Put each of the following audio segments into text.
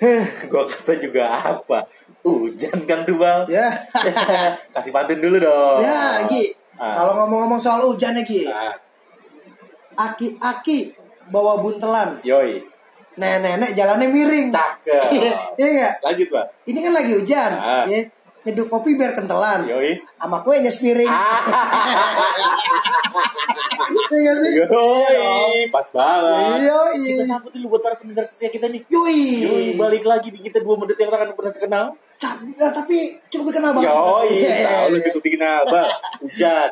Gua kata juga apa? Hujan kan tuh bang. Ya. Kasih pantun dulu dong. Ya, Gi. Ah. Kalau ngomong-ngomong soal hujan ya, Gi. Ah, Aki-aki bawa buntelan. yoi. Nenek-nenek jalannya miring. Cakep. Iya enggak? Lanjut bang. Ini kan lagi hujan, Ah. ya. Nyeduh kopi biar kentelan. Yoi. Sama kue nyes piring. Ah. Iya sih? Iya. Yoi, pas banget. Yoi. Kita sambut dulu buat para pendengar setia kita nih. Yoi. Yoi, balik lagi di kita dua menit yang akan pernah terkenal. Eh, tapi cukup dikenal banget. Yoi, Iya, iya, tahu lu iya. cukup dikenal, bang. Hujan,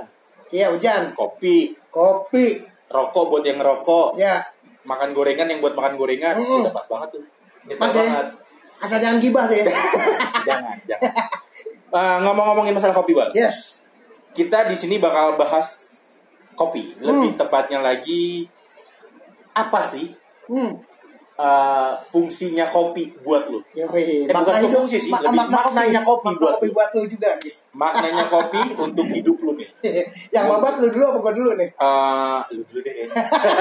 Iya, hujan. kopi, Kopi. rokok buat yang ngerokok, Ya, makan gorengan yang buat makan gorengan, Mm-mm. udah pas banget tuh. Pas ya. banget. asal jangan gibah deh. jangan, jangan. Eh, ngomong-ngomongin masalah kopi, bang. yes. Kita di sini bakal bahas kopi. Lebih Hmm. tepatnya lagi apa sih Hmm. eh, fungsinya kopi buat lu? Yoi. Eh, bukan fungsi sih, mak- lebih makna maknanya kopi Makna buat kopi buat lu juga. Gi. Maknanya kopi untuk hidup lu nih. Yang babat lu dulu apa gua dulu nih? Eh, lu dulu deh.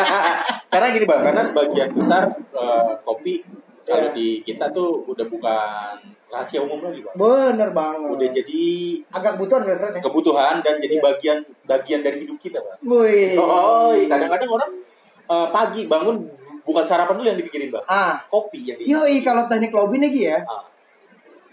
karena gini bang, karena sebagian besar eh, kopi kalau Ya. di kita tuh udah bukan rahasia umum lagi bang. Bener banget. Udah jadi agak kebutuhan gak Fred ya? kebutuhan dan jadi Iya. bagian bagian dari hidup kita bang. Wih. Oh, kadang-kadang orang eh, pagi bangun bukan sarapan dulu yang dipikirin bang, Ah. kopi yang di. Yoi kalau teknik lobby nih Gi ya. Ah.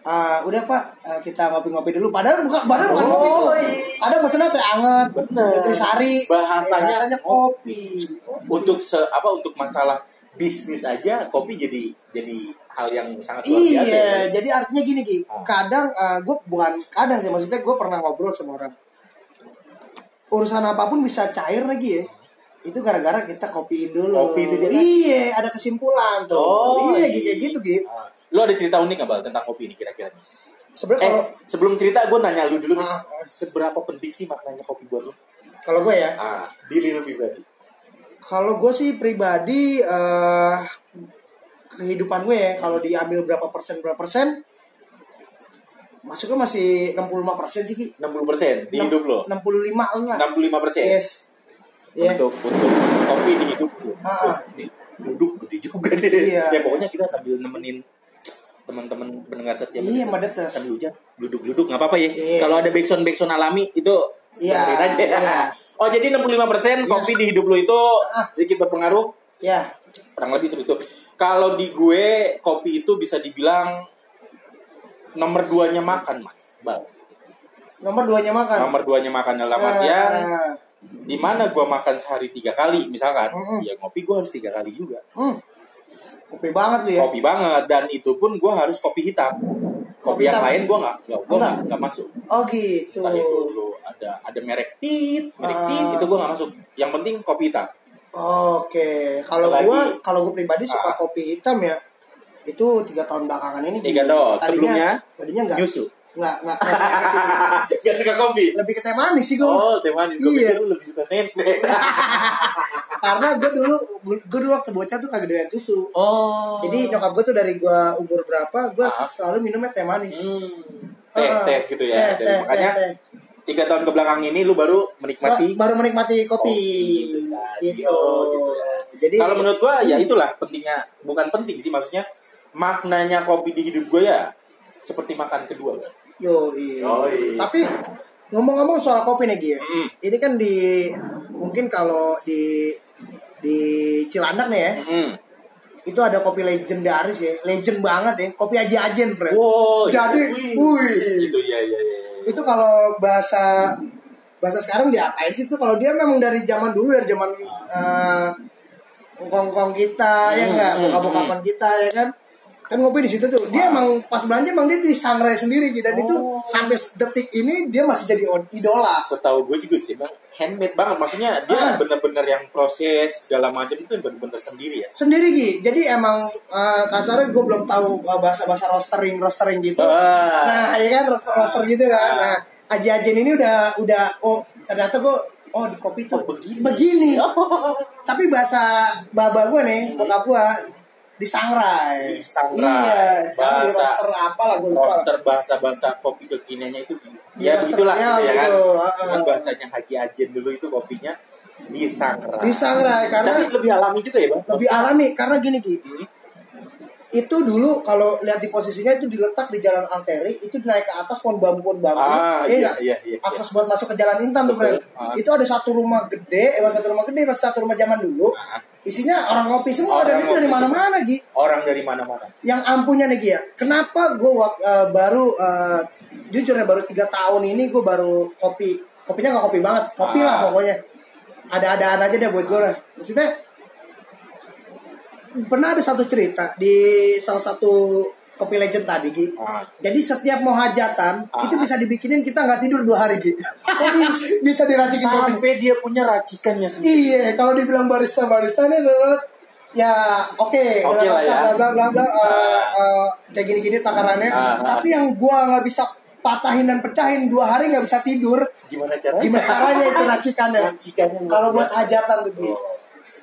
Ah, udah Pak, ah, kita ngopi-ngopi dulu. Padahal bukan padahal bukan kopi tuh. iya. Ada mesennya teh anget, Bener. nutrisari. Bahasanya- Eh, rasanya kopi. Untuk se apa untuk masalah bisnis aja kopi jadi jadi hal yang sangat luar biasa. Iya, ya, jadi artinya gini Gi. Ah. Kadang gue bukan kadang sih maksudnya gue pernah ngobrol sama orang. Urusan apa pun bisa cair lagi ya. Itu gara-gara kita kopiin dulu. Kopi itu dia. Iya, ada kesimpulan tuh. Oh, iya, iya. gitu gitu Gi. Ah, Lu ada cerita unik nggak bang tentang kopi ini kira-kira? Sebenarnya Eh, kalau sebelum cerita gue nanya lu dulu nih, Ah. seberapa penting sih maknanya kopi buat lu? kalau gue ya, Ah, diri lu pribadi. Kalau gue sih pribadi eh kehidupan gue ya kalau diambil berapa persen berapa persen masuknya masih 65 persen sih Ki. 60 persen di Enam- hidup lo. 65 lah. 65 persen. Yes. Ya. Untuk untuk kopi di hidup lu. Ah. Duduk gede juga deh. Iya. Ya pokoknya kita sambil nemenin teman-teman pendengar setia Iya. Mendetes. sambil hujan duduk-duduk nggak apa-apa ya Iya. kalau ada backsound backsound alami itu Iya, aja iya. oh jadi 65% persen Yes. kopi di hidup lu itu Ah. sedikit berpengaruh Ya. kurang lebih seperti itu. Kalau di gue kopi itu bisa dibilang nomor duanya makan, man. Bang. Nomor duanya makan. Nomor duanya makan dalam Ah. artian di mana gue makan sehari tiga kali misalkan, Mm-mm. ya ngopi gue harus tiga kali juga. Hmm. Kopi banget lu ya. Kopi banget dan itu pun gue harus kopi hitam. Kopi Kopi yang hitam? lain gue nggak, gue Enggak. nggak masuk. Oh gitu. Entah itu lu ada ada merek tit, merek Ah. tit itu gue nggak masuk. Yang penting kopi hitam. Oke, kalau gua kalau gua pribadi suka Ah. kopi hitam ya. Itu tiga tahun belakangan ini. Tiga tahun. Tadinya- Sebelumnya? Tadinya enggak. Nyusu. Enggak, enggak. enggak, Gak suka kopi. lebih ke teh manis sih gua. Oh, teh manis. Gue Iya. lu lebih suka nenek. Karena gue dulu gue dulu waktu bocah tuh kagak doyan susu. Oh. Jadi nyokap gue tuh dari gue umur berapa gue Ah. selalu minumnya teh manis. Hmm. Teh, Ah. teh gitu ya. Teh, Dan teh, makanya teh, teh. Tiga tahun ke belakang ini lu baru menikmati Ba- baru menikmati kopi. kopi, gitu kan. Gitu. Oh, gitu ya. Jadi Kalau menurut gua ya itulah pentingnya, bukan penting sih maksudnya maknanya kopi di hidup gua ya seperti makan kedua kan. Yoi. Yoi. Tapi ngomong-ngomong soal kopi nih Gi, ya. Mm. Ini kan di mungkin kalau di di Cilandak nih ya, Hmm. itu ada kopi legendaris ya, legend banget ya, kopi Aji Ajen, friend. Wow. Jadi, wih. wih. Itu ya ya ya. Ya. Itu kalau bahasa bahasa sekarang diapain sih itu kalau dia memang dari zaman dulu dari zaman eh, kongkong kita ya Hmm, enggak, hmm, bokap-bokapan kita ya kan. Kan ngopi di situ tuh. Dia emang pas belanja emang dia di sangrai sendiri gitu. dan itu Oh. sampai detik ini dia masih jadi idola. Setahu gue juga sih bang, handmade banget. Maksudnya dia Ah. bener-bener yang proses segala macam itu bener-bener sendiri ya. sendiri Gi. Jadi emang eh, kasarnya gue belum tahu eh, bahasa-bahasa roastering roastering gitu. Ah. Nah, ya kan roster roster gitu kan. Ah. Nah, Aji Ajen ini udah udah oh ternyata gue oh di kopi tuh Oh, begini. begini. Tapi bahasa baba gue nih, bokap gue disangrai. Disangrai. Iya, sekarang di Bahasa- roster apa lah gue lupa. roster bahasa-bahasa kopi kekiniannya itu di- Iya, ya begitulah gitu ya kan. gitu, ah, Cuman ah. bahasanya Haji Ajen dulu itu kopinya disangrai. Disangrai karena Tapi lebih alami juga ya bang. lebih alami karena gini Ki. Hmm. itu dulu kalau lihat di posisinya itu diletak di jalan arteri itu naik ke atas pohon bambu pohon bambu Ah, Iya iya, iya, iya. akses buat masuk ke jalan Intan tuh friend Ah. itu ada satu rumah gede eh satu rumah gede pas satu rumah zaman dulu Ah. Isinya orang ngopi semua dan Orang itu dari mana-mana Gi. Orang dari mana-mana. yang ampunya nih Gi ya. Kenapa gue baru eh, jujur ya baru tiga tahun ini gue baru kopi. Kopinya nggak kopi banget. Kopi lah Ah. pokoknya. Ada-adaan aja deh buat gue lah maksudnya pernah ada satu cerita di salah satu kopi legend tadi Gi Ah. jadi setiap mau hajatan Ah. itu bisa dibikinin kita nggak tidur dua hari Gi bisa diracikin kopi Sampai dia punya racikannya sendiri. Iya, kalau dibilang barista barista nih ya oke dengan lah rasa ya. bla bla bla bla eh, eh, kayak gini gini takarannya. Ah, ah. Tapi yang gua nggak bisa patahin dan pecahin dua hari nggak bisa tidur. Gimana caranya? Gimana caranya itu racikannya? Racikannya Kalau buat hajatan tuh Gi. Oh.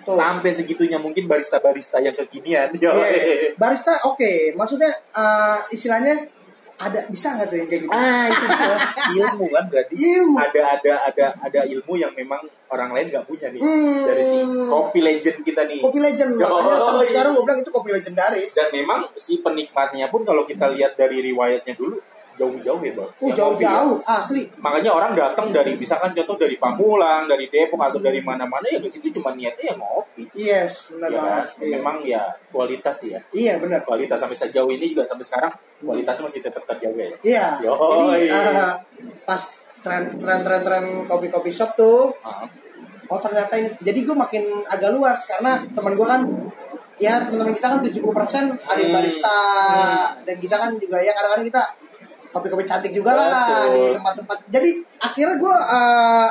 Tuh. Sampai segitunya mungkin barista-barista yang kekinian. Yo. Iya. Barista oke, maksudnya eh, istilahnya ada bisa nggak tuh yang kayak gitu? Ah itu dia. ilmu kan berarti Ilmu. ada ada ada ada ilmu yang memang orang lain nggak punya nih Hmm. dari si kopi legend kita nih Kopi legend, Yo, makanya sampai iya. sekarang gue bilang itu kopi legendaris. dan memang si penikmatnya pun kalau kita lihat dari riwayatnya dulu jauh-jauh ya bang Uh, Yang jauh-jauh, ya. asli. makanya orang datang dari misalkan contoh dari Pamulang dari Depok atau dari mana-mana ya ke situ cuma niatnya ya ngopi Yes, benar ya kan banget. Iya. memang ya kualitas ya Iya benar. kualitas sampai sejauh ini juga sampai sekarang kualitasnya masih tetap terjaga ya Iya. Jadi eh, pas tren tren tren tren kopi kopi shop tuh, Ah. oh ternyata ini. Jadi gue makin agak luas karena teman gue kan, ya teman-teman kita kan 70% ada Hmm. barista dan kita kan juga ya kadang-kadang kita kopi-kopi cantik juga lah Betul. di tempat-tempat. Jadi akhirnya gue eh,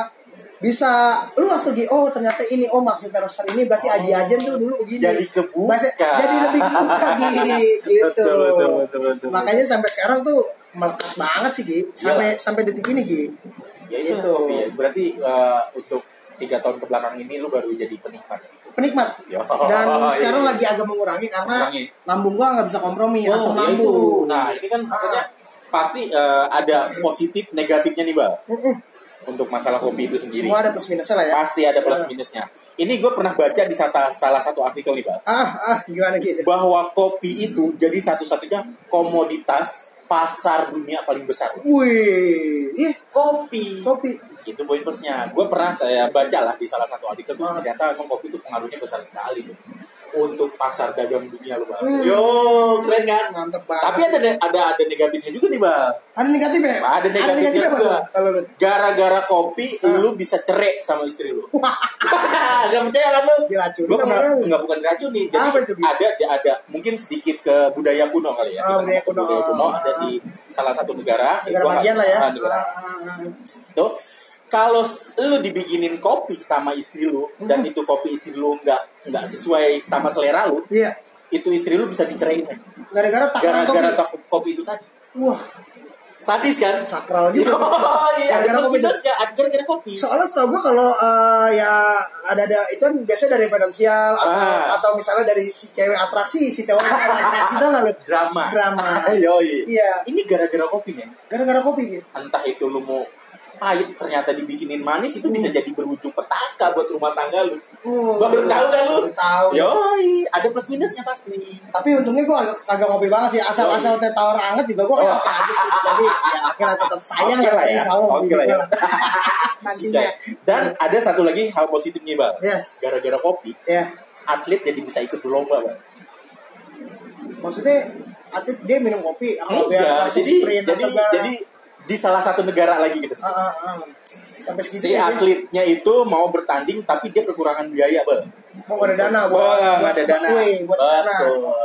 bisa luas tuh Gi. Oh ternyata ini oh maksudnya roster ini berarti Oh. Aji Ajen tuh dulu begini. Jadi kebuka. Bahasa- jadi lebih kebuka Gi. gitu. Betul, betul, betul, betul. Makanya sampai sekarang tuh melekat banget sih Gi. Sampai sampai detik ini Gi. ya itu Gitu. kopi ya berarti eh, untuk tiga tahun ke belakang ini lu baru jadi penikmat Penikmat. Yo, Dan iya. sekarang lagi agak mengurangi karena Mengurangi. lambung gua nggak bisa kompromi, Oh, asam ya lambung. itu. Nah, ini kan Ah. Pasti eh, ada positif negatifnya nih, Bang. Untuk masalah kopi itu sendiri. Semua ada plus minusnya lah ya. Pasti ada plus Ah. minusnya. Ini gue pernah baca di sata- salah satu artikel nih, Bang. Ah, ah, gimana gitu? Bahwa kopi itu jadi satu-satunya komoditas pasar dunia paling besar. Wih, ih, Kopi. kopi. Itu poin plusnya. Gue pernah saya baca lah di salah satu artikel Ah. ternyata emang kopi itu pengaruhnya besar sekali tuh. Untuk pasar dagang dunia loh, Bang. Hmm. Yo, keren kan? Mantep banget. Tapi ada ada ada negatifnya juga nih, Bang. ada negatif ya? Ada negatifnya apa juga. tuh? Kalau lu? Gara-gara kopi, Ah. lu bisa cerai sama istri lu. Gak percaya kan lu? Diracunin Gue pernah, lu? nggak bukan diracuni. Jadi Apa itu, Bi? ada, ada mungkin sedikit ke budaya kuno kali ya. Ah, Kita budaya kuno. budaya kuno Ah. ada di salah satu negara. Negara bagian lah ya. ah, negara. Ah, ah, ah. Tuh, kalau lu dibikinin kopi sama istri lu dan Hmm. itu kopi istri lu nggak nggak sesuai sama selera lu, Iya. itu istri lu bisa diceraiin. Gara-gara kopi. Gara-gara tak- kopi itu tadi. Wah, Sadis kan? sakral Oh juga. iya, Gara-gara kopi. ada gara-gara kopi. Soalnya setahu gue kalau eh, ya ada ada itu kan biasanya dari finansial atau Ah. atau misalnya dari si cewek atraksi si cowok atraksi itu nggak? Drama. Drama. Yoi. Iya. Ini gara-gara kopi men. Gara-gara kopi gitu. Entah itu lu mau pahit ternyata dibikinin manis itu Hmm. bisa jadi berujung petaka buat rumah tangga lu. Oh, Baru tahu kan lu? Tahu. Yoi, ada plus minusnya pasti. Tapi untungnya agak kagak ngopi banget sih. Asal asal teh tawar anget juga gue Oh. aja sih. Jadi ya akhirnya tetap sayang Oke lah ya. insya Allah Oke lah ya. Nantinya. Dan ada satu lagi hal positifnya bang. Yes. Gara-gara kopi, Ya. atlet jadi bisa ikut berlomba bang. Maksudnya atlet dia minum kopi Enggak, jadi jadi jadi di salah satu negara lagi gitu. Ah, ah, ah. sampai segitu Si ya, atletnya itu mau bertanding tapi dia kekurangan biaya bang. mau ada dana buat Wah, buat, ada dana. buat, buat sana.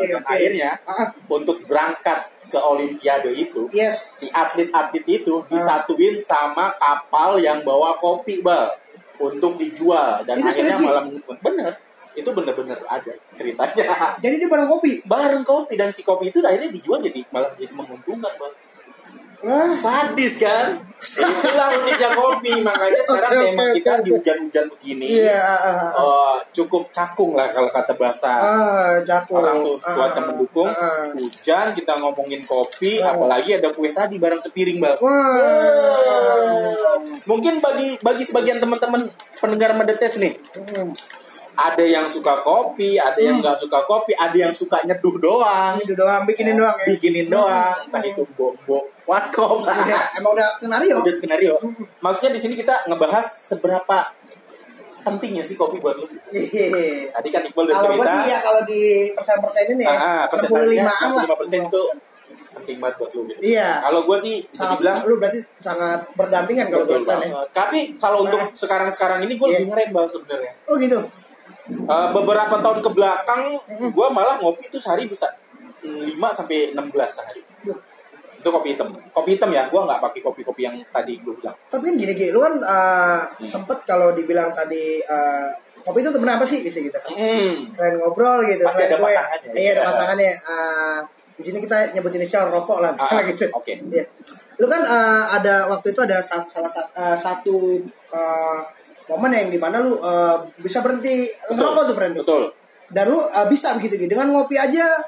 Dan oke. akhirnya Ah, ah. untuk berangkat ke Olimpiade itu, yes. si atlet-atlet itu Ah. disatuin sama kapal yang bawa kopi bal untuk dijual dan Itu akhirnya malah menguntungkan. Bener, itu bener-bener ada ceritanya. Jadi dia barang kopi. Bareng kopi dan si kopi itu akhirnya dijual jadi malah jadi menguntungkan bang. Wah. Sadis kan? Itulah uniknya kopi. Makanya sekarang Oke, tema kita di hujan-hujan begini. Iya. ah, ah, ah. eh, cukup cakung lah kalau kata bahasa Ah, jago. orang tuh cuaca ah, mendukung ah. hujan kita ngomongin kopi Ah. apalagi ada kue tadi bareng sepiring bang Wah. mungkin bagi bagi sebagian teman-teman pendengar medetes nih Hmm. ada yang suka kopi, ada yang Hmm. nggak suka kopi, ada yang suka nyeduh doang, Itu doang, bikinin doang ya. bikinin doang, entah itu bo-bo warkop, Iya, emang udah skenario. udah skenario. Maksudnya di sini kita ngebahas seberapa pentingnya sih kopi buat lu. Iya. Tadi kan Iqbal udah Kalau cerita. gue sih ya kalau di persen-persen ini ya, Ah, persentasenya 65-an lah. 65% itu penting banget buat lu. gitu. Iya. Kalau gue sih bisa Sangat, dibilang lu berarti sangat berdampingan kalau bilang ya. Tapi kalau untuk Ah. sekarang-sekarang ini gue Iya. lebih ngerembal sebenarnya. Oh gitu. Eh, beberapa tahun ke belakang gue malah ngopi itu sehari bisa 5 sampai 16 sehari. Itu kopi hitam. Kopi hitam ya, gue nggak pakai kopi-kopi yang tadi gue bilang. Tapi kan gini gini, lu kan uh, sempet kalau dibilang tadi uh, kopi itu temen apa sih gitu gitu. Hmm. Selain ngobrol gitu, Pasti selain ada gue, pasangannya. iya ada Iya. pasangannya. Uh, di sini kita nyebut inisial rokok lah, misalnya Ah, gitu. oke. Iya. Lu kan uh, ada waktu itu ada sat- salah sat- uh, satu uh, momen yang di mana lu uh, bisa berhenti ngerokok tuh berhenti. Betul. Dan lu uh, bisa begitu gitu dengan ngopi aja,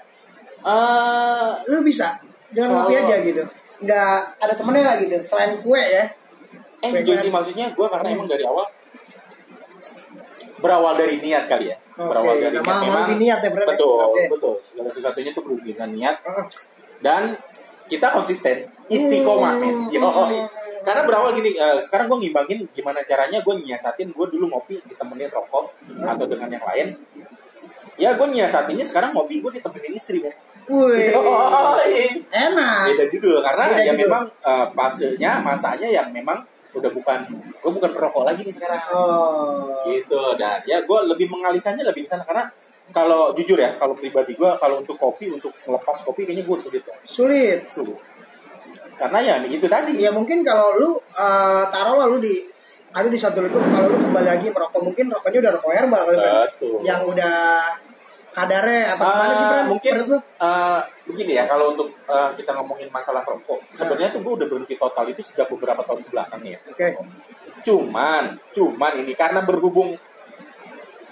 Eh, lu bisa dengan ngopi aja gitu. Nggak ada temennya lah gitu, selain kue ya. enjoy sih maksudnya gue karena emang dari awal berawal dari niat kali ya. Oke, berawal dari niat memang. niat ya? Betul, Oke. betul. Segala sesuatunya itu perlu dengan niat dan kita konsisten istiqomah men Hmm. Yoi. karena berawal gini eh, sekarang gue ngimbangin gimana caranya gue nyiasatin gue dulu ngopi ditemenin rokok atau dengan yang lain ya gue nyiasatinnya sekarang ngopi gue ditemenin istri men Wih, Yoi. enak. beda judul karena Beda ya judul. memang eh, fasenya masanya yang memang udah bukan gue bukan perokok lagi nih sekarang Oh. gitu dan ya gue lebih mengalihkannya lebih ke sana karena kalau jujur ya kalau pribadi gue kalau untuk kopi untuk melepas kopi kayaknya gue sulit banget Sulit. sulit karena ya itu tadi Ya mungkin kalau lu uh, taruh lah lu di ada di satu itu kalau lu kembali lagi merokok mungkin rokoknya udah rokok herbal Bran. Betul. Yang udah kadarnya apa gimana sih Ah, Bran? mungkin eh, begini ya kalau untuk eh, kita ngomongin masalah rokok sebenarnya tuh gue udah berhenti total itu sejak beberapa tahun ke belakang ya Oke. cuman cuman ini karena berhubung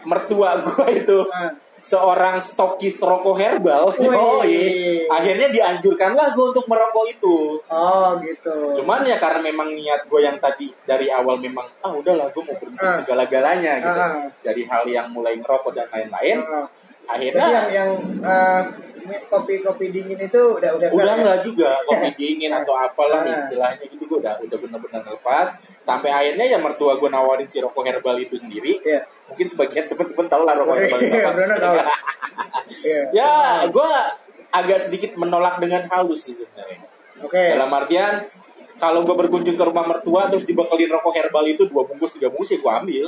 mertua gue itu Ah. seorang stokis rokok herbal yoi, akhirnya dianjurkanlah gue untuk merokok itu Oh gitu. cuman ya karena memang niat gue yang tadi dari awal memang ah udahlah gue mau berhenti Ah. segala-galanya gitu Ah. dari hal yang mulai ngerokok dan lain-lain Ah. Akhirnya Berarti yang yang uh, kopi-kopi dingin itu udah udah udah enggak ya? nggak juga kopi dingin atau apalah Ah. istilahnya gitu gue udah udah benar-benar lepas sampai akhirnya ya mertua gue nawarin si rokok herbal itu sendiri Iya. mungkin sebagian teman-teman tahu lah rokok herbal itu Iya, apa. Iya. ya gue agak sedikit menolak dengan halus sih sebenarnya Oke. dalam artian kalau gue berkunjung ke rumah mertua terus dibekelin rokok herbal itu dua bungkus tiga bungkus ya gue ambil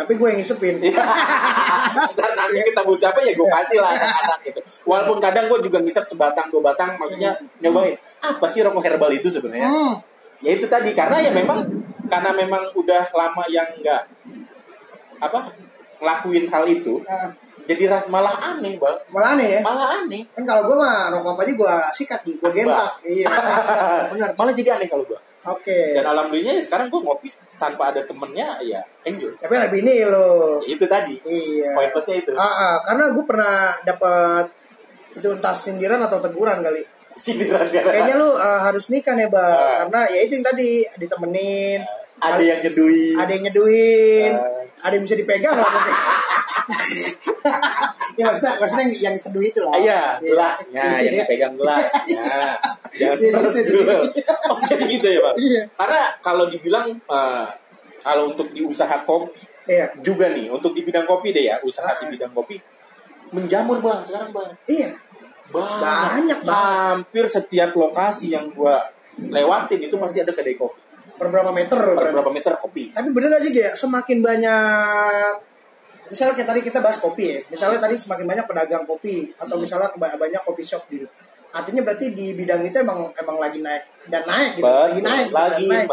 Tapi gue yang ngisepin. Ntar nanti ketemu siapa ya gue kasih lah anak-anak gitu. Walaupun kadang gue juga ngisap sebatang dua batang, maksudnya nyobain apa sih rokok herbal itu sebenarnya? Hmm. Ya itu tadi karena ya memang karena memang udah lama yang nggak apa ngelakuin hal itu, Ah, jadi ras malah aneh bang, malah aneh ya. malah aneh. Kan kalau gue mah rokok apa aja gue sikat gue gentak. Iya, benar. malah jadi aneh kalau gue. Oke. Dan alhamdulillah ya sekarang gue ngopi tanpa ada temennya ya enjoy. Tapi lebih ini lo. Ya, itu tadi Iya. poin plusnya itu. Ah, ah, karena gue pernah dapat itu entah sindiran atau teguran kali. Sindiran gara Kayaknya lu uh, harus nikah nih, Bang. Ah. Karena ya itu yang tadi ditemenin. ada yang nyeduin. ada yang nyeduin, Ah. ada yang bisa dipegang. ya maksudnya maksudnya yang, yang seduh itu lah. Iya, gelasnya, yang Iya. dipegang gelasnya. Jangan Iya, terus dulu. Oh, jadi gitu ya, Pak? Iya. Karena kalau dibilang, eh, kalau untuk di usaha kopi, Iya. juga nih, untuk di bidang kopi deh ya, usaha Ah. di bidang kopi, menjamur bang, sekarang bang. Iya. Banyak, Banyak, Bang. Hampir setiap lokasi yang gua lewatin itu pasti ada kedai kopi. Per berapa meter? Per Bang? berapa meter kopi. Tapi bener gak sih kayak semakin banyak misalnya kayak tadi kita bahas kopi ya misalnya tadi semakin banyak pedagang kopi atau Hmm. misalnya banyak kopi shop gitu artinya berarti di bidang itu emang emang lagi naik dan naik gitu lagi Betul. naik gitu, Lagi, dan naik.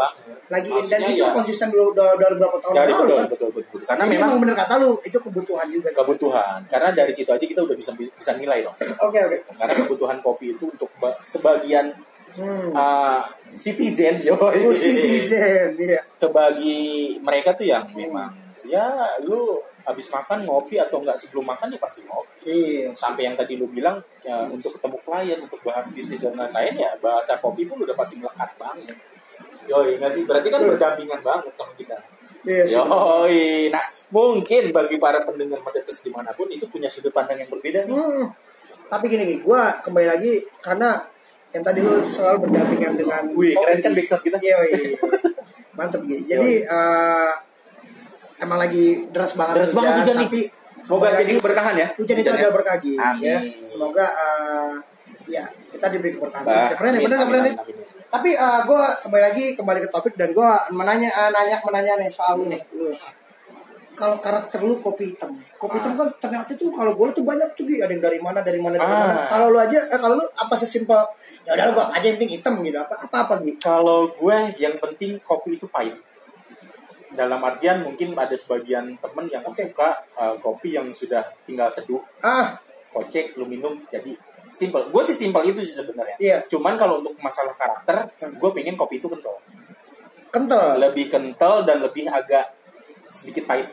Lagi Maksudnya dan itu ya- konsisten dulu dari, berapa tahun Dari lalu betul, kan betul, betul, betul. Karena Jadi memang emang bener kata lu itu kebutuhan juga sih. kebutuhan. Karena dari situ aja kita udah bisa bisa nilai dong. oke oke Karena kebutuhan kopi itu untuk ba- sebagian hmm. uh, citizen yo Oh, citizen iya kebagi mereka tuh yang memang ya lu habis makan ngopi atau enggak sebelum makan ya pasti ngopi iya sampai yang tadi lu bilang ya, untuk ketemu klien untuk bahas bisnis dan lain-lain ya bahasa kopi pun udah pasti melekat banget yo enggak sih berarti kan Iya. berdampingan banget sama kita Iya, Yoi. Nah, mungkin bagi para pendengar Medetes di mana pun itu punya sudut pandang yang berbeda nih. Hmm. Tapi gini, Gi, gue kembali lagi karena yang tadi lu selalu berdampingan dengan Wih, kopi, keren kan backsound kita? Iya, iya. Mantep Gi. Jadi eh, emang lagi deras banget Deras banget hujan nih. tapi Semoga jadi keberkahan ya. hujan itu Hujannya. adalah berkah Gi. Amin. Ya. Semoga eh, ya kita diberi keberkahan. Bah, Siapa nih, amin, bener nggak amin, bener nih? amin, amin. Tapi gue kembali lagi kembali ke topik dan gue menanya eh, nanya menanya nih soal lu nih. Lu. Kalau karakter lu kopi hitam, kopi hitam kan ternyata tuh kalau boleh tuh banyak tuh ada yang dari mana dari mana dari Ah. mana. Kalau lu aja, eh, kalau lu apa sesimpel ya udah lu gua aja yang penting hitam gitu apa apa apa gitu. Kalau gue yang penting kopi itu pahit. Dalam artian mungkin ada sebagian temen yang Oke. suka uh, kopi yang sudah tinggal seduh, Ah, kocek, lu minum jadi simple. Gue sih simple itu sih sebenarnya. Iya. Cuman kalau untuk masalah karakter, gue pengen kopi itu kental. kental. Lebih kental dan lebih agak sedikit pahit.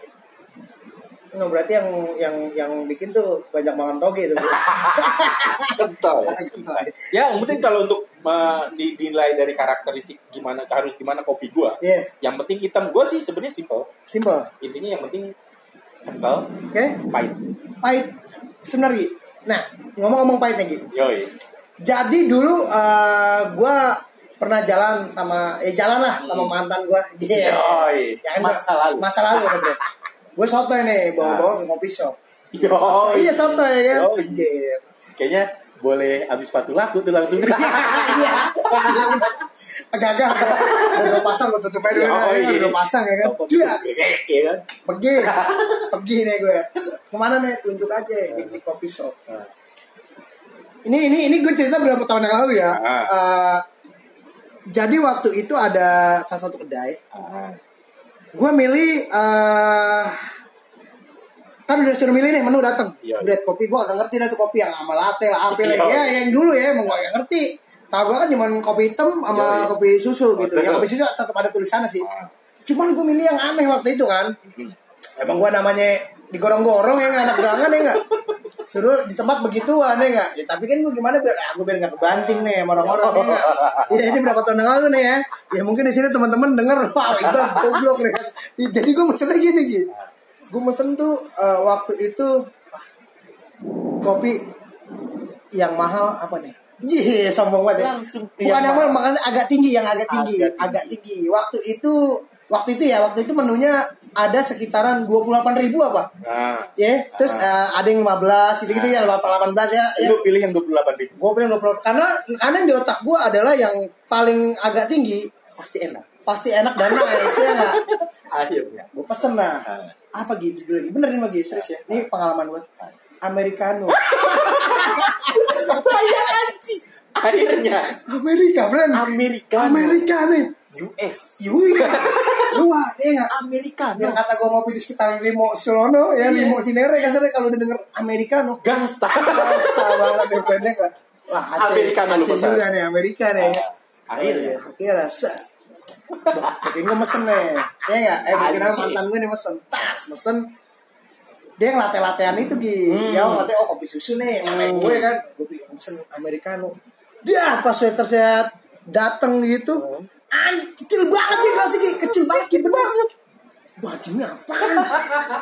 Nah, berarti yang yang yang bikin tuh banyak banget toge itu. kental ya. Ya, yang penting kalau untuk uh, di- dinilai dari karakteristik gimana harus gimana kopi gue. Iya, Yang penting hitam gue sih sebenarnya simple. simple. Intinya yang penting kental, Oke, pahit. pahit sebenarnya. Nah, ngomong-ngomong pahit nih, Gi. Yoi. Jadi dulu eh, gua pernah jalan sama eh jalan lah sama Hmm. mantan gua. Iya. Yoi. Jangan Masa gua- lalu. Masa lalu. Gue sotoy nih, bawa-bawa ke kopi shop. Oh, iya sotoy kan. Yoi. Iya. Kayaknya boleh habis sepatu laku tuh langsung. Iya. Agak-agak. Udah pasang gue tutup aja dulu. Yoi. Udah dua pasang ya kan. Toko Dia gede, ya kan? pergi. Pergi nih gue. Ke mana nih? Tunjuk aja di, di kopi shop. Nah, Ini ini ini gue cerita beberapa tahun yang lalu ya. Ah. Eh, jadi waktu itu ada salah satu kedai. ah, Gue milih eh kan udah suruh milih nih menu datang. Iya. Bread kopi gue gak ngerti dah tuh kopi yang sama latte lah apa Iya. lah. Ya yang dulu ya emang gue gak ngerti. Tahu gue kan cuma kopi hitam sama Iya. kopi susu gitu. Yang kopi susu tetap ada tulisannya sih. Ah. Cuman gue milih yang aneh waktu itu kan. Emang gue namanya digorong-gorong ya anak gangan ya nggak. Suruh di tempat begituan ya nggak. Ya, tapi kan gue gimana biar aku biar nggak kebanting nih sama orang-orang ya. Ya, ini berapa tahun yang lalu nih ya. Ya mungkin di sini teman-teman denger wah Iqbal goblok nih. Ya, Jadi gue mesennya gini gitu. Gue mesen tuh eh, waktu itu kopi yang mahal apa nih? Jih, sombong banget ya. Bukan yang mahal. makanya agak tinggi, yang agak tinggi, Agak tinggi. agak tinggi. Waktu itu, waktu itu ya, waktu itu menunya ada sekitaran 28 ribu apa? Nah, Ya, terus Ah. eh, ada yang 15, gitu-gitu ya, 18 ya. ya. lu pilih yang 28 ribu. Gue bilang 20 karena karena yang di otak gue adalah yang paling agak tinggi, Pasti enak. pasti enak dan nice ya nggak? Akhirnya. Gue pesen nah. Ah. Apa gitu judulnya? Bener nih Magi, serius ya. Ini pengalaman gue. Americano. Bayar anjing. Akhirnya Amerika, friend. Amerika. Amerika nih. US. Yui. Luar, ya? Amerika. yang kata gue ngopi di sekitar Limo Solono ya Iya. Limo Cinere kasarnya kalau udah denger Americano Gangsta. Basta banget ya nggak wah Aceh, Americano lu Aceh juga nih Amerika nih Akhirnya. akhirnya rasa bikin gue mesen nih ya nggak eh bikin mantan gue nih mesen tas mesen dia yang latte-lattean itu Gi Hmm. dia mau oh kopi susu nih namanya gue kan gue mesen Americano dia pas waiter saya dateng gitu Hmm. Anjing kecil banget sih kelasnya Gi kecil banget Gi bener ini apaan?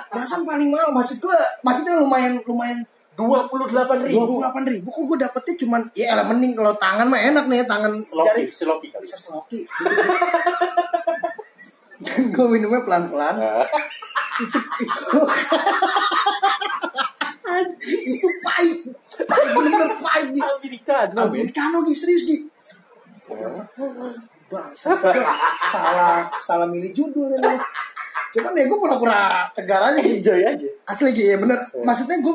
Perasaan paling mahal, maksud gue, maksudnya lumayan, lumayan 28 ribu. 28 ribu. Kok gue dapetnya cuman, ya elah mending kalau tangan mah enak nih, tangan Seloki, jari seloki kali. seloki. Dan gue minumnya pelan-pelan. Ah. Itu, itu, Anjing, itu pahit. Pahit, bener-bener pahit. Amerika. Americano, Gi, serius, Gi. Bangsa, salah, salah milih judul ini. Cuman ya gue pura-pura tegar aja, Gi. Enjoy aja. asli gitu ya bener maksudnya gue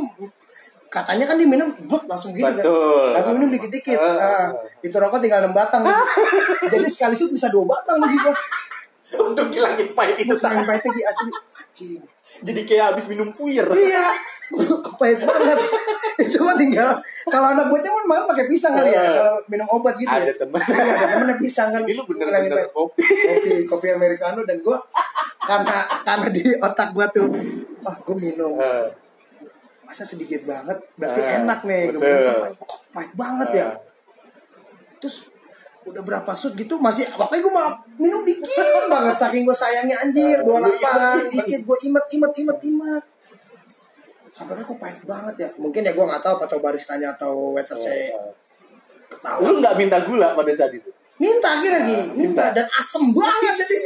katanya kan diminum blok langsung gitu Betul. kan aku minum dikit-dikit Ah. Ah, itu rokok tinggal 6 batang gitu. jadi sekali shoot bisa dua batang lagi gue Untuk ngilangin pahit itu pengen tak. pahit lagi asli Anjing. Jadi kayak habis minum puir. iya pahit banget itu mah tinggal kalau anak bocah kan malah pakai pisang kali ya Ah. kalau minum obat gitu Ada ya temen. Iya, ada temennya pisang kan Ini lu bener-bener pahit. kopi. kopi kopi americano dan gue karena karena di otak gue tuh wah gue minum Ah. masa sedikit banget berarti Ah, enak nih bilang, kok pahit banget ya terus udah berapa shoot gitu masih makanya gue mah minum dikit banget saking gue sayangnya anjir Lu 28 imet-imet. dikit gue imet imet imet imet sampai kok pahit banget ya? Mungkin ya gue nggak tahu apa coba baristanya atau waitersnya tahu Lu nggak minta gula pada saat itu? minta akhirnya lagi minta. minta. dan asem banget jadi.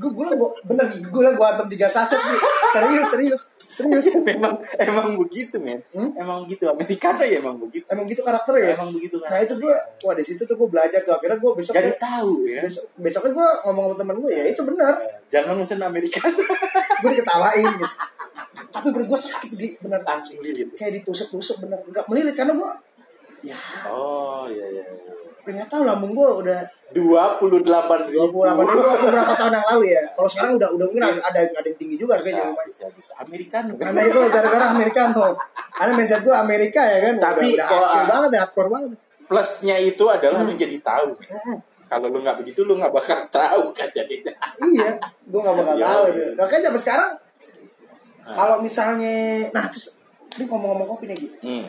Gue gue bener gue gue antem tiga saset sih serius serius serius. Memang emang begitu men. Hmm? emang gitu Americano ya emang begitu. Emang gitu karakternya ya? Emang begitu kan nah itu gue wah di situ tuh gue belajar tuh. Akhirnya gue besok jadi tahu ya besok besoknya gue ngomong sama temen gue ya itu benar jangan mesen Americano gue diketawain gitu tapi menurut gue sakit di bener. Langsung lilit kayak ditusuk-tusuk bener. Nggak melilit karena gue ya. Oh iya iya ternyata lambung gue udah dua puluh delapan dua puluh delapan ribu berapa tahun yang lalu ya. Kalau sekarang udah udah mungkin ada ada ada yang tinggi juga bisa harganya bisa bisa. Americano karena itu gara-gara Americano karena mindset gue Amerika ya kan? Tapi udah, udah kecil banget ya hardcore banget. plusnya itu adalah Hmm. lu jadi tahu. Kalau lu nggak begitu lu nggak bakal tahu kan jadinya. Iya gue gak bakal Iya, tahu iya. tuh makanya sampai sekarang kalau misalnya nah terus ini ngomong-ngomong kopi nih Gi. hmm.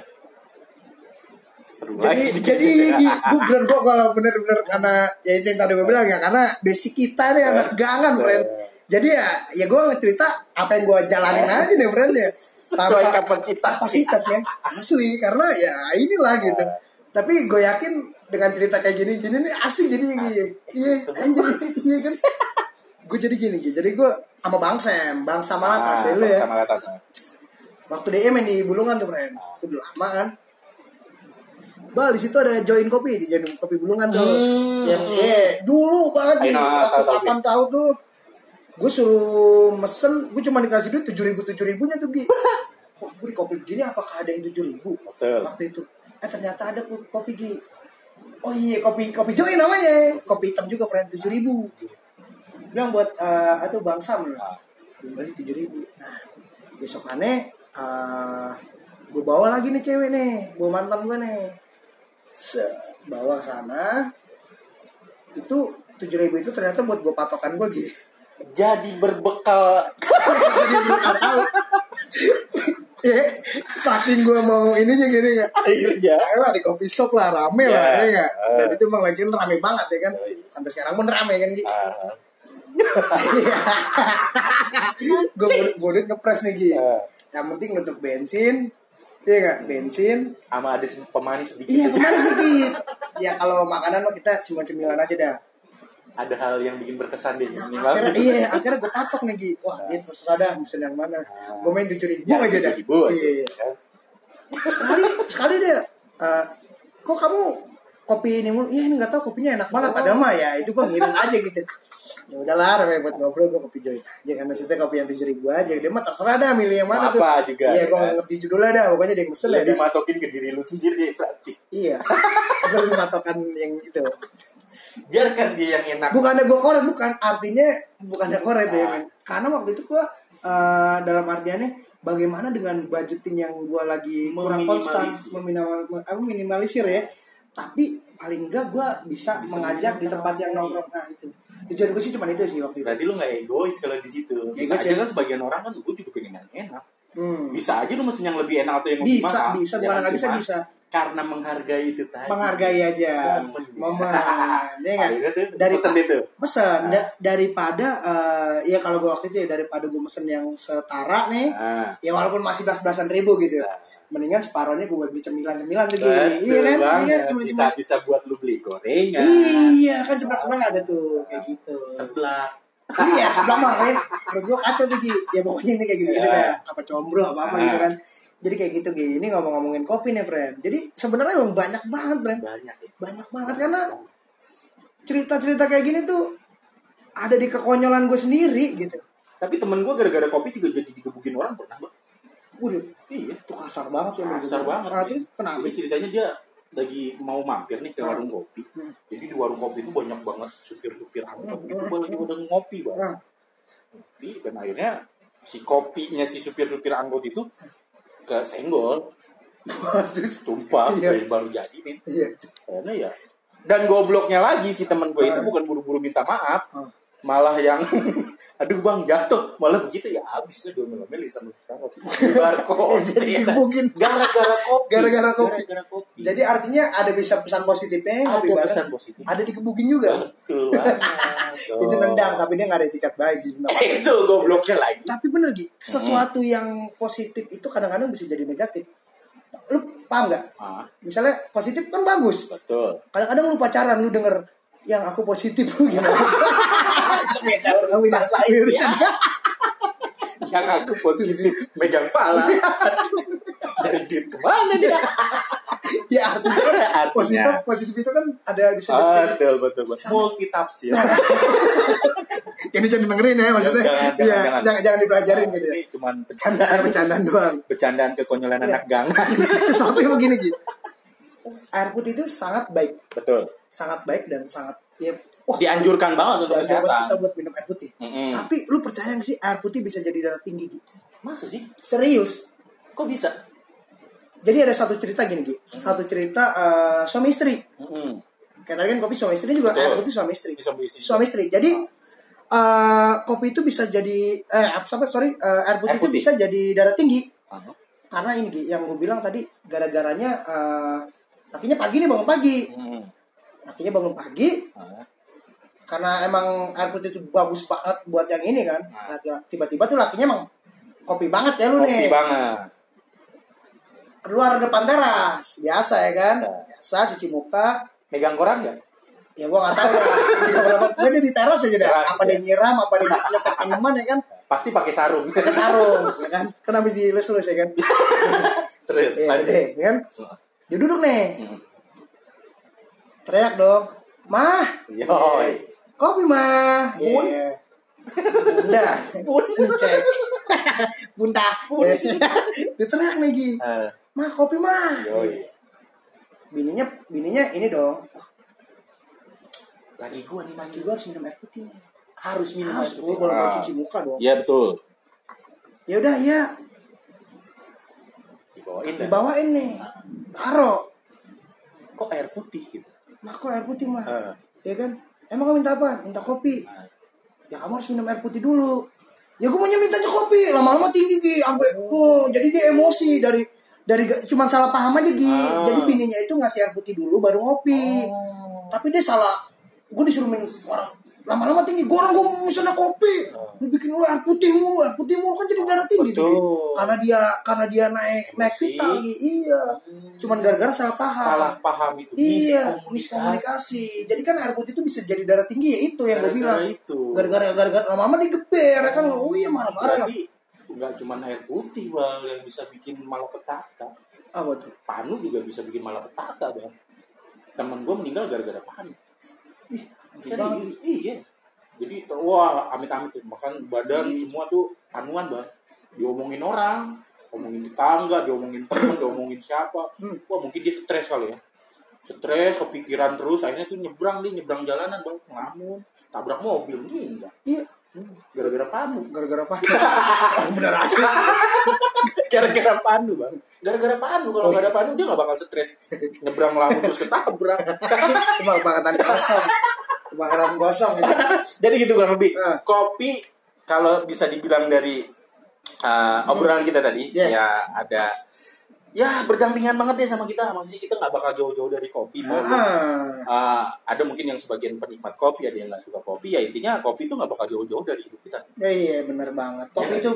seru jadi lagi jadi gue bener gue kalau bener-bener karena ya itu yang tadi gue bilang ya karena basic kita nih anak gangan friend. Jadi ya ya gue ngecerita apa yang gue jalanin aja nih friend ya. Sesuai kapasitas. kapasitas men. Asli karena ya inilah gitu. Tapi gue yakin dengan cerita kayak gini gini nih asik jadi iya anjir. Iya kan gue jadi gini Gi. jadi gue sama bang Sam bang sama Latas ya ya. Sama atas waktu dia main di Bulungan tuh friend itu udah lama kan? Bal di situ ada join kopi di join kopi Bulungan tuh. Hmm. yang iya dulu banget nih nah, waktu kapan tahu tuh? Gue suruh mesen gue cuma dikasih duit tujuh ribu tujuh ribunya tuh Gi. Wah. Gue di kopi begini apakah ada yang tujuh ribu? Betul. waktu itu. Eh ternyata ada ko- kopi Gi. Oh iya kopi kopi join namanya. Kopi hitam juga friend tujuh ribu bilang buat eh atau bang Sam Ah. beli tujuh ribu. Nah besokannya uh, gue bawa lagi nih cewek nih bawa mantan gue nih. Se bawa sana. Itu tujuh ribu itu ternyata buat gue patokan gue gitu jadi berbekal. Jadi belum tahu ya saking gue mau ininya gini nggak akhirnya Ya lah di coffee shop lah rame lah Ya. ya. Nggak Ah. dan itu emang lagi rame banget ya kan. Sampai sekarang pun rame kan Gi? Ah, gue bodit ngepres nih Gi. Ah. yang penting untuk bensin iya nggak? Bensin. Sama ada pemanis sedikit. Iya pemanis dikit ya kalau makanan mah kita cuma cemilan aja dah. Ada hal yang bikin berkesan deh Nah, minimal. akhirnya iya akhirnya gue patok nih Gi. Wah ini terserah dah mesin yang mana. Gue main tujuh ribu Ya, aja dah. aja, iya kan? sekali sekali deh eh, kok kamu kopi ini mulu. Iya ini nggak tahu kopinya enak banget. Padahal mah ya itu gue ngirit aja gitu. Ya udahlah namanya buat ngobrol gue kopi join aja. Kan maksudnya kopi yang tujuh ribu aja. Dia mah terserah dah milih yang mana Mau tuh. apa juga, iya gue nggak ngerti judulnya dah. Pokoknya dia mesen ya lebih dah. matokin ke diri lu sendiri berarti. Iya. Gue lebih matokan yang itu. Biarkan dia yang enak. Bukannya gue koret bukan. Artinya bukannya koret ya Ah. men. Karena waktu itu gue eh, dalam artiannya bagaimana dengan budgeting yang gue lagi kurang konstan Meminimalisir. meminimal apa minimalisir ya tapi paling enggak gue bisa, Bisa mengajak di tempat yang nongkrong. Nah itu. Tujuan gue sih cuma itu sih waktu itu. Berarti lu gak egois kalau di situ. Bisa Egois aja ya. kan sebagian orang kan gue juga pengen yang enak. Hmm. bisa aja lu mesen yang lebih enak atau yang lebih bisa mahal. bisa. Bukan nggak bisa bisa. karena menghargai itu tadi. Menghargai aja. Momen. ya nggak? Tuh dari pesen itu. pesan da- daripada eh, ya kalau gue waktu itu ya daripada gue mesen yang setara nih nah, ya walaupun masih belas belasan ribu gitu. Bisa. Mendingan separohnya gue beli cemilan-cemilan tuh Gi. betul iya kan iya banget. kan bisa cemilan bisa buat lu beli gorengan iya kan sebelah-sebelah ada tuh kayak gitu sebelah iya sebelah mah kayak menurut gue kacau tuh Gi. ya pokoknya ini kayak gitu gitu Ya. kayak apa combro apa apa Ah. gitu kan jadi kayak gitu Gi. ini ngomong-ngomongin kopi nih friend jadi sebenarnya emang banyak banget friend banyak ya banyak banget karena cerita-cerita kayak gini tuh ada di kekonyolan gue sendiri gitu tapi temen gue gara-gara kopi juga jadi digebukin orang pernah. Waduh, iya itu kasar banget sih kasar banget Nah, terus kenapa? jadi ceritanya dia lagi mau mampir nih ke Ah. warung kopi Hmm. jadi di warung kopi itu banyak banget supir-supir angkot Hmm. gitu lagi pada ngopi bang Nah, ngopi dan akhirnya si kopinya si supir-supir angkot itu ke senggol terus tumpah Iya. dari baru jadi nih iya. karena ya dan gobloknya lagi si teman gue itu bukan buru-buru minta maaf Ah. Malah yang aduh bang jatuh malah begitu ya habisnya dua mili sama sekarang bar kopi Digebukin. gara-gara kopi Gara-gara kopi. kopi Jadi artinya ada bisa pesan positifnya ada kopi pesan positif Ada dikebukin juga. betul Itu nendang tapi dia nggak ada etikat baik sih. itu gobloknya lagi Tapi bener Gi, sesuatu yang positif itu kadang-kadang bisa jadi negatif. Lu paham nggak? ah, Misalnya positif kan bagus. betul Kadang-kadang lu pacaran lu denger yang aku positif gimana? Yang aku positif megang pala dari duit ke mana dia? Ya artinya Artinya. positif positif itu kan ada bisa Ah, jadi betul betul. Betul multi tafsir ini jangan dengerin ya maksudnya. Jangan, jangan, Iya, jangan. jangan jangan dipelajarin gitu ya. ini cuman Ada bercandaan bercandaan doang. Bercandaan kekonyolan Iya. anak gangan tapi begini gitu air putih itu sangat baik. Betul sangat baik dan sangat ya wah dianjurkan banget untuk kesehatan kita buat minum air putih Mm-mm. tapi lu percaya nggak sih air putih bisa jadi darah tinggi gitu masa sih serius kok bisa jadi ada satu cerita gini Gi. satu cerita eh, suami istri Mm-mm. kayak tadi kan kopi suami istri juga Betul. air putih suami istri suami istri. Jadi eh, kopi itu bisa jadi eh apa sorry eh, air putih Air itu putih. bisa jadi darah tinggi Ah, karena ini Gi, yang gue bilang tadi gara-garanya eh, lakinya pagi nih bangun pagi mm. Lakinya bangun pagi. Ah, karena emang air putih itu bagus banget buat yang ini kan. Ah. Nah, tiba-tiba tuh lakinya emang kopi banget ya lu kopi nih. banget. Keluar depan teras. Biasa ya kan? Biasa. biasa cuci muka. Megang koran nggak? Ya gua nggak tahu dah di dia teras aja dah. Teras, apa ya. dia nyiram apa dia nyetek tanaman ya kan? Pasti pakai sarung. Pakai sarung ya kan? Kan habis dilus-lus ya kan? Terus deh ya kan? Dia duduk nih. Mm. Teriak dong mah Yoi. kopi mah Bun. Iya. bunda Bun. cek bunda dia teriak nih Gi. Eh, mah kopi mah Yoi. bininya bininya ini dong lagi gua nih lagi mandi gua harus minum air putih nih harus minum harus air putih. kalau mau Ah. cuci muka dong Iya betul. ya udah ya Dibawain dibawain nih taro Kok air putih gitu? Mah kok air putih mah? Eh, ya kan? Emang kamu minta apa minta kopi. Ah. ya kamu harus minum air putih dulu. Ya gue maunya mintanya kopi. Lama-lama tinggi Gi. Sampai oh jadi dia emosi dari dari cuman salah paham aja Gi. Ah. jadi bininya itu ngasih air putih dulu baru ngopi. Oh. tapi dia salah. Gue disuruh minum orang lama-lama tinggi gue orang gue misalnya kopi lu bikin lu air putih mulu air putih mulu kan jadi darah tinggi tuh Gi. Betul. karena dia karena dia naik naik Emosi. vital Gi iya cuman gara-gara salah paham Salah paham itu. Iya, Miskomunikasi. miskomunikasi. Jadi kan air putih itu bisa jadi darah tinggi ya itu yang gue bilang. itu. Gara-gara gara-gara lama-lama digeber ya kan. Oh iya marah-marah. Jadi nggak cuma air putih bang yang bisa bikin malapetaka. Apa tuh? Panu juga bisa bikin malapetaka bang. Temen gue meninggal gara-gara panu. Ih, Serius? Iya. Jadi wah amit-amit. Makan badan Hmm. semua tuh panuan bang. Diomongin orang, omongin tetangga, diomongin temen, diomongin siapa. Hmm. Wah mungkin dia stres kali ya. Stres, kepikiran terus, akhirnya tuh nyebrang dia nyebrang jalanan bang, ngelamun, tabrak mobil meninggal. Iya, Gara-gara panu. gara-gara apa? Bener aja. Gara-gara panu bang. Gara-gara panu kalau nggak ada panu dia nggak bakal stres. Nyebrang ngelamun terus ketabrak. Cuma kebakaran kosong. Kebakaran kosong gitu. Jadi gitu kurang lebih. Ah. Kopi kalau bisa dibilang dari uh, obrolan kita tadi Yeah. ya ada ya berdampingan banget deh sama kita. Maksudnya kita nggak bakal jauh-jauh dari kopi. Mau Ah, uh, ada mungkin yang sebagian penikmat kopi, ada yang nggak suka kopi. Ya intinya kopi itu nggak bakal jauh-jauh dari hidup kita. ya iya bener banget. Kopi Iya. itu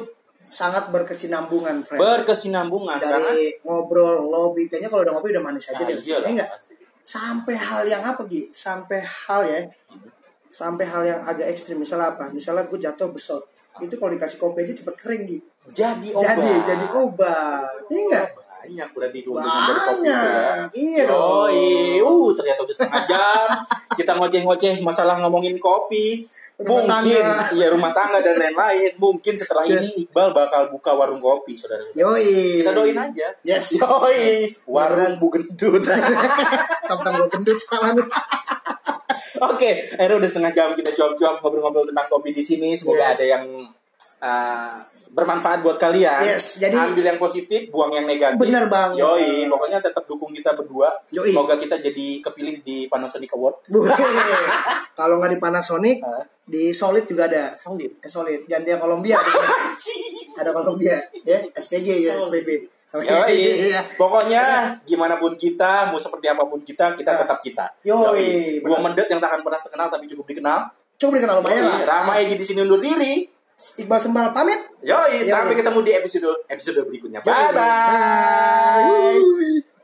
sangat berkesinambungan, friend. Berkesinambungan karena Dari ngobrol, lobby, kayaknya kalau udah ngopi udah manis aja Ah, deh. iyalah, Ini enggak? pasti. Sampai hal yang apa, Gi? Sampai hal ya. Sampai hal yang agak ekstrim. Misalnya apa? Misalnya gue jatuh besot. Itu kalau dikasih kopi aja cepet kering, Gi. Jadi obat. Jadi, jadi obat. Iya enggak? banyak berarti keuntungan dari kopi itu ya. Iya dong. Yoi. Uh, ternyata udah setengah jam. Kita ngoceh-ngoceh masalah ngomongin kopi. Rumah Mungkin, tangga. ya rumah tangga dan lain-lain. Mungkin setelah Yes. ini Iqbal bakal buka warung kopi, saudara-saudara. Yoi. Kita doain aja. Yes. Yoi. Warung Bu Gendut. Tentang gue gendut salah. Oke, akhirnya udah setengah jam kita cuap-cuap ngobrol-ngobrol tentang kopi di sini. Semoga Iya. ada yang uh, bermanfaat buat kalian. Yes, jadi- ambil yang positif, buang yang negatif. Bener banget. Yoi, pokoknya tetap dukung kita berdua. Yoi. Semoga kita jadi kepilih di Panasonic Award. Kalau nggak di Panasonic, di Solid juga ada. Solid. Eh, Solid. Ganti yang Columbia. ada Columbia, ya. SPG ya, SPB. Yoi. Iya. Pokoknya gimana pun kita, mau seperti apa pun kita, kita Nah. tetap kita. Yoi, Gua benar. mendet yang tak akan pernah terkenal tapi cukup dikenal. Coba dikenal lumayan Yoi, lah. Rama Egi di sini undur diri. Iqbal Sembal pamit. Yoi, Yoi. sampai ketemu di episode episode berikutnya. Yoi. Bye bye. Bye.